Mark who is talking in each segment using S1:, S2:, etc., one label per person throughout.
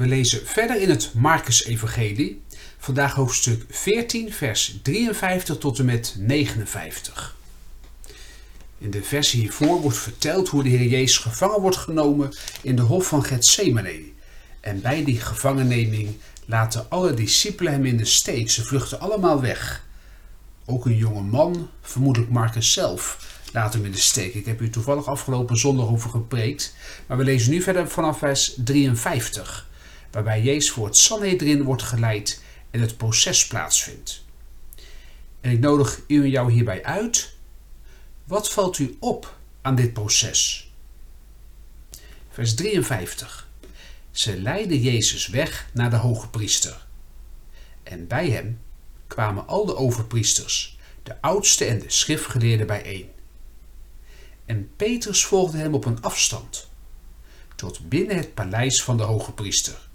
S1: We lezen verder in het Marcus-evangelie, vandaag hoofdstuk 14, vers 53 tot en met 59. In de versie hiervoor wordt verteld hoe de Heer Jezus gevangen wordt genomen in de hof van Gethsemane. En bij die gevangenneming laten alle discipelen hem in de steek. Ze vluchten allemaal weg. Ook een jonge man, vermoedelijk Marcus zelf, laat hem in de steek. Ik heb u toevallig afgelopen zondag over gepreekt. Maar we lezen nu verder vanaf vers 53 waarbij Jezus voor het Sanhedrin wordt geleid en het proces plaatsvindt. En ik nodig u en jou hierbij uit. Wat valt u op aan dit proces? Vers 53. Ze leidden Jezus weg naar de hoge priester. En bij hem kwamen al de overpriesters, de oudste en de schriftgeleerden bijeen. En Petrus volgde hem op een afstand, tot binnen het paleis van de hoge priester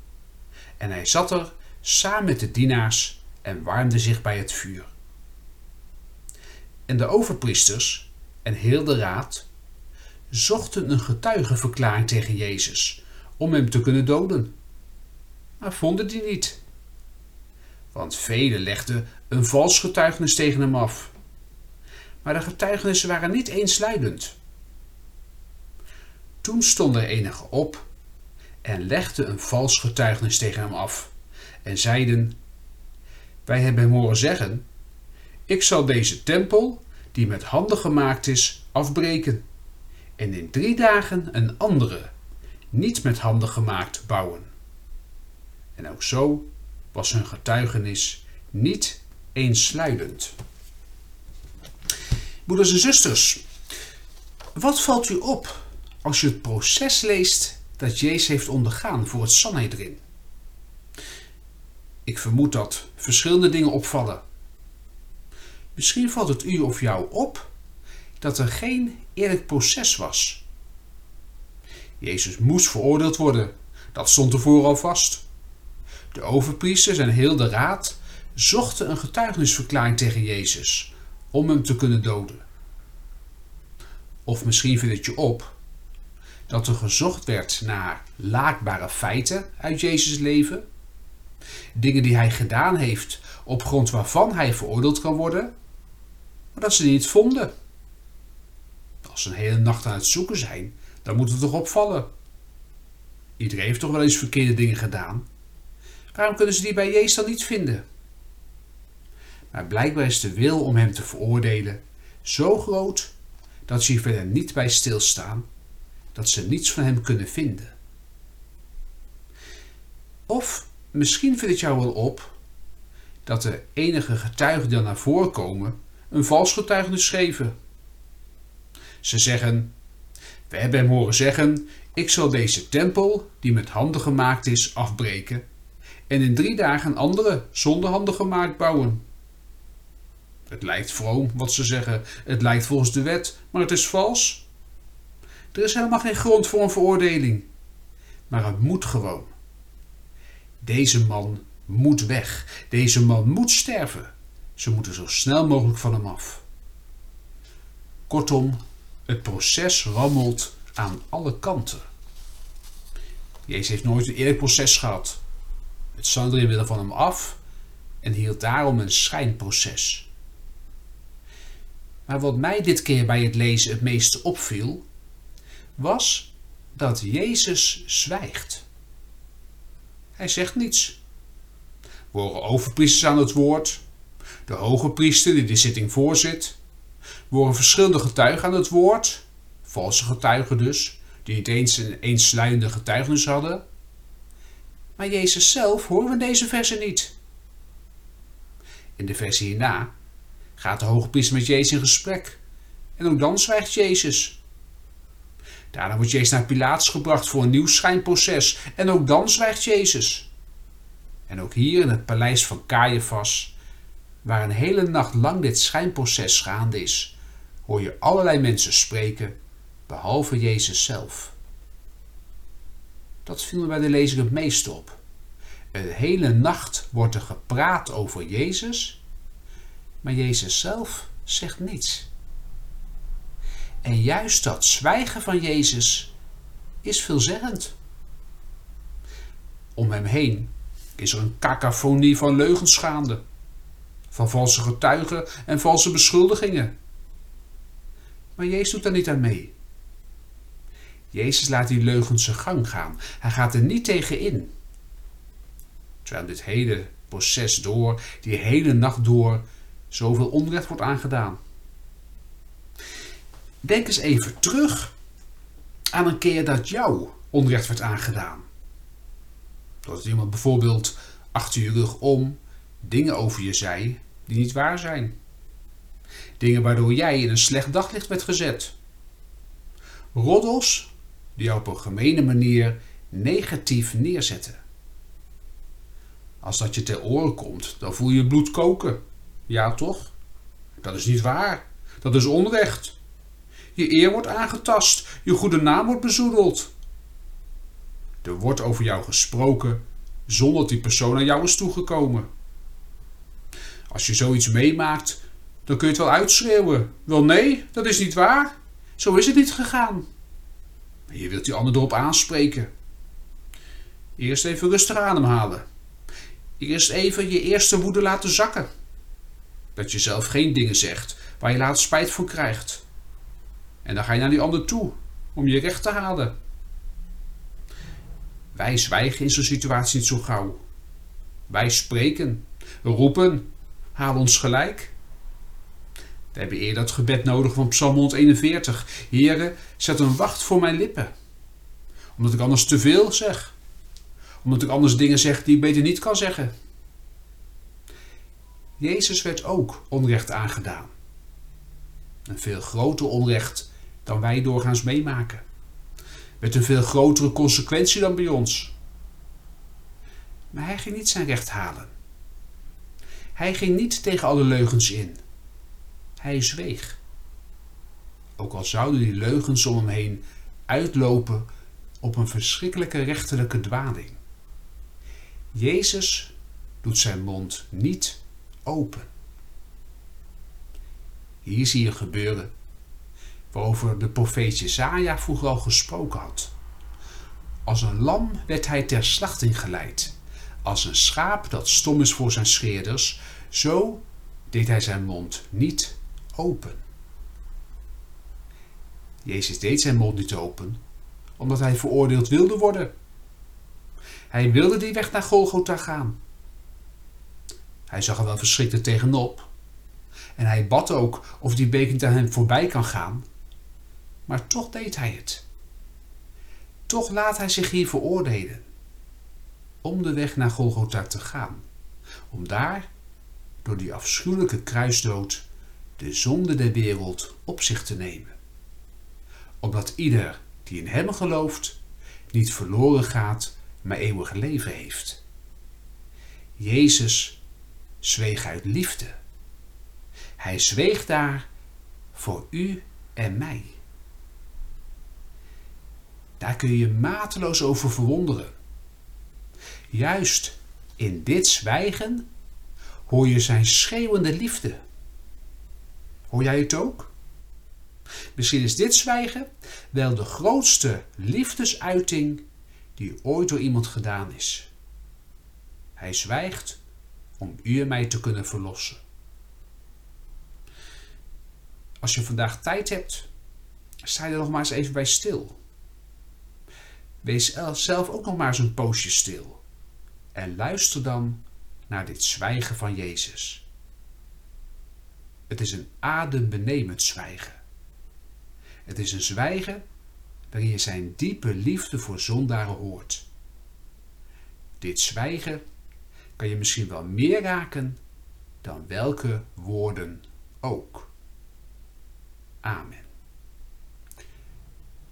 S1: en hij zat er samen met de dienaars en warmde zich bij het vuur. En de overpriesters en heel de raad zochten een getuigenverklaring tegen Jezus om hem te kunnen doden, maar vonden die niet. Want velen legden een vals getuigenis tegen hem af. Maar de getuigenissen waren niet eensluidend. Toen stonden enigen op en legden een vals getuigenis tegen hem af en zeiden: Wij hebben hem horen zeggen: Ik zal deze tempel, die met handen gemaakt is, afbreken en in drie dagen een andere, niet met handen gemaakt, bouwen. En ook zo was hun getuigenis niet eensluidend. Broeders en zusters, wat valt u op als je het proces leest dat Jezus heeft ondergaan voor het Sanhedrin. Ik vermoed dat verschillende dingen opvallen. Misschien valt het u of jou op dat er geen eerlijk proces was. Jezus moest veroordeeld worden, dat stond ervoor al vast. De overpriesters en heel de raad zochten een getuigenisverklaring tegen Jezus om hem te kunnen doden. Of misschien viel het je op dat er gezocht werd naar laakbare feiten uit Jezus' leven, dingen die hij gedaan heeft op grond waarvan hij veroordeeld kan worden, maar dat ze die niet vonden. Als ze een hele nacht aan het zoeken zijn, dan moet het toch opvallen. Iedereen heeft toch wel eens verkeerde dingen gedaan. Waarom kunnen ze die bij Jezus dan niet vinden? Maar blijkbaar is de wil om hem te veroordelen zo groot dat ze hier verder niet bij stilstaan dat ze niets van hem kunnen vinden. Of misschien vindt het jou wel op dat de enige getuigen die naar voren komen een vals getuigenis schreven. Ze zeggen: We hebben hem horen zeggen: Ik zal deze tempel, die met handen gemaakt is, afbreken en in drie dagen een andere, zonder handen gemaakt, bouwen. Het lijkt vroom wat ze zeggen, het lijkt volgens de wet, maar het is vals. Er is helemaal geen grond voor een veroordeling. Maar het moet gewoon. Deze man moet weg. Deze man moet sterven. Ze moeten zo snel mogelijk van hem af. Kortom, het proces rammelt aan alle kanten. Jezus heeft nooit een eerlijk proces gehad. Het Sanhedrin wilde van hem af en hield daarom een schijnproces. Maar wat mij dit keer bij het lezen het meeste opviel, was dat Jezus zwijgt. Hij zegt niets. We horen overpriesters aan het woord, de hoge priester die de zitting voorzit. We horen verschillende getuigen aan het woord, valse getuigen dus, die niet eens een eensluidende getuigenis hadden. Maar Jezus zelf horen we in deze verse niet. In de verse hierna gaat de hoge priester met Jezus in gesprek. En ook dan zwijgt Jezus. Daarna wordt Jezus naar Pilatus gebracht voor een nieuw schijnproces. En ook dan zwijgt Jezus. En ook hier in het paleis van Caiaphas waar een hele nacht lang dit schijnproces gaande is, hoor je allerlei mensen spreken, behalve Jezus zelf. Dat viel bij de lezing het meest op. Een hele nacht wordt er gepraat over Jezus, maar Jezus zelf zegt niets. En juist dat zwijgen van Jezus is veelzeggend. Om hem heen is er een cacophonie van leugens gaande, van valse getuigen en valse beschuldigingen. Maar Jezus doet daar niet aan mee. Jezus laat die leugens zijn gang gaan. Hij gaat er niet tegen in. Terwijl dit hele proces door, die hele nacht door, zoveel onrecht wordt aangedaan. Denk eens even terug aan een keer dat jou onrecht werd aangedaan. Dat iemand bijvoorbeeld achter je rug om dingen over je zei die niet waar zijn. Dingen waardoor jij in een slecht daglicht werd gezet. Roddels die jou op een gemene manier negatief neerzetten. Als dat je ter oren komt, dan voel je bloed koken. Ja, toch? Dat is niet waar. Dat is onrecht. Je eer wordt aangetast. Je goede naam wordt bezoedeld. Er wordt over jou gesproken zonder dat die persoon aan jou is toegekomen. Als je zoiets meemaakt, dan kun je het wel uitschreeuwen. Wel nee, dat is niet waar. Zo is het niet gegaan. Maar je wilt die ander erop aanspreken. Eerst even rustig ademhalen. Eerst even je eerste woede laten zakken. Dat je zelf geen dingen zegt waar je later spijt van krijgt. En dan ga je naar die ander toe om je recht te halen. Wij zwijgen in zo'n situatie niet zo gauw. Wij spreken, roepen, halen ons gelijk. We hebben eerder het gebed nodig van Psalm 141. Heere, zet een wacht voor mijn lippen. Omdat ik anders te veel zeg. Omdat ik anders dingen zeg die ik beter niet kan zeggen. Jezus werd ook onrecht aangedaan. Een veel groter onrecht dan wij doorgaans meemaken. Met een veel grotere consequentie dan bij ons. Maar hij ging niet zijn recht halen. Hij ging niet tegen alle leugens in. Hij zweeg. Ook al zouden die leugens om hem heen uitlopen op een verschrikkelijke rechterlijke dwaling. Jezus doet zijn mond niet open. Hier zie je gebeuren waarover de profeet Jezaja vroeger al gesproken had. Als een lam werd hij ter slachting geleid. Als een schaap dat stom is voor zijn scheerders, zo deed hij zijn mond niet open. Jezus deed zijn mond niet open, omdat hij veroordeeld wilde worden. Hij wilde die weg naar Golgotha gaan. Hij zag er wel verschrikt tegenop. En hij bad ook of die beker aan hem voorbij kan gaan. Maar toch deed hij het. Toch laat hij zich hier veroordelen. Om de weg naar Golgotha te gaan. Om daar, door die afschuwelijke kruisdood, de zonde der wereld op zich te nemen. Opdat ieder die in hem gelooft, niet verloren gaat, maar eeuwig leven heeft. Jezus zweeg uit liefde. Hij zweeg daar voor u en mij. Daar kun je mateloos over verwonderen. Juist in dit zwijgen hoor je zijn schreeuwende liefde. Hoor jij het ook? Misschien is dit zwijgen wel de grootste liefdesuiting die ooit door iemand gedaan is. Hij zwijgt om u en mij te kunnen verlossen. Als je vandaag tijd hebt, sta er nog maar eens even bij stil. Wees zelf ook nog maar eens een poosje stil. En luister dan naar dit zwijgen van Jezus. Het is een adembenemend zwijgen. Het is een zwijgen waarin je zijn diepe liefde voor zondaren hoort. Dit zwijgen kan je misschien wel meer raken dan welke woorden ook. Amen.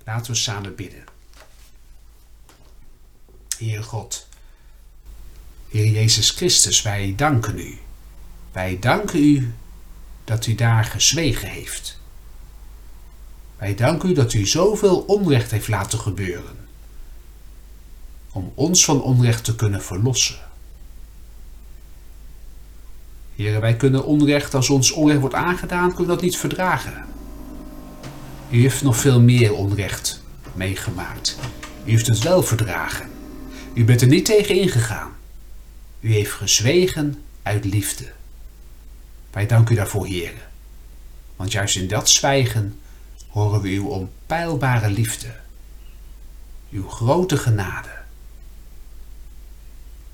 S1: Laten we samen bidden. Heer God, Heer Jezus Christus, wij danken u Wij danken u dat u daar gezwegen heeft. Wij danken u dat u zoveel onrecht heeft laten gebeuren. Om ons van onrecht te kunnen verlossen. Heren, wij kunnen onrecht, als ons onrecht wordt aangedaan, kunnen we dat niet verdragen. U heeft nog veel meer onrecht meegemaakt. U heeft het wel verdragen. U bent er niet tegen ingegaan. U heeft gezwegen uit liefde. Wij danken u daarvoor, heren. Want juist in dat zwijgen horen we uw onpeilbare liefde. Uw grote genade.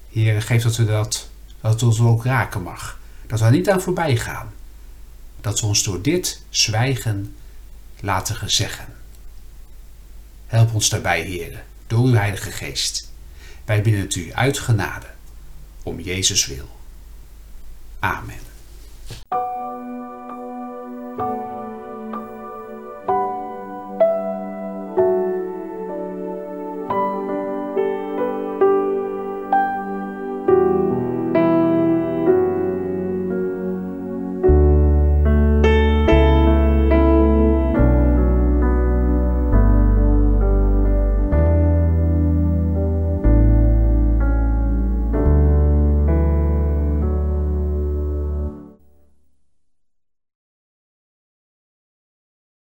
S1: Heren, geef dat we dat, dat ons ook raken mag. Dat we niet aan voorbij gaan. Dat we ons door dit zwijgen laten gezeggen. Help ons daarbij, heren, door uw Heilige Geest. Wij bidden het u uit genade, om Jezus wil. Amen.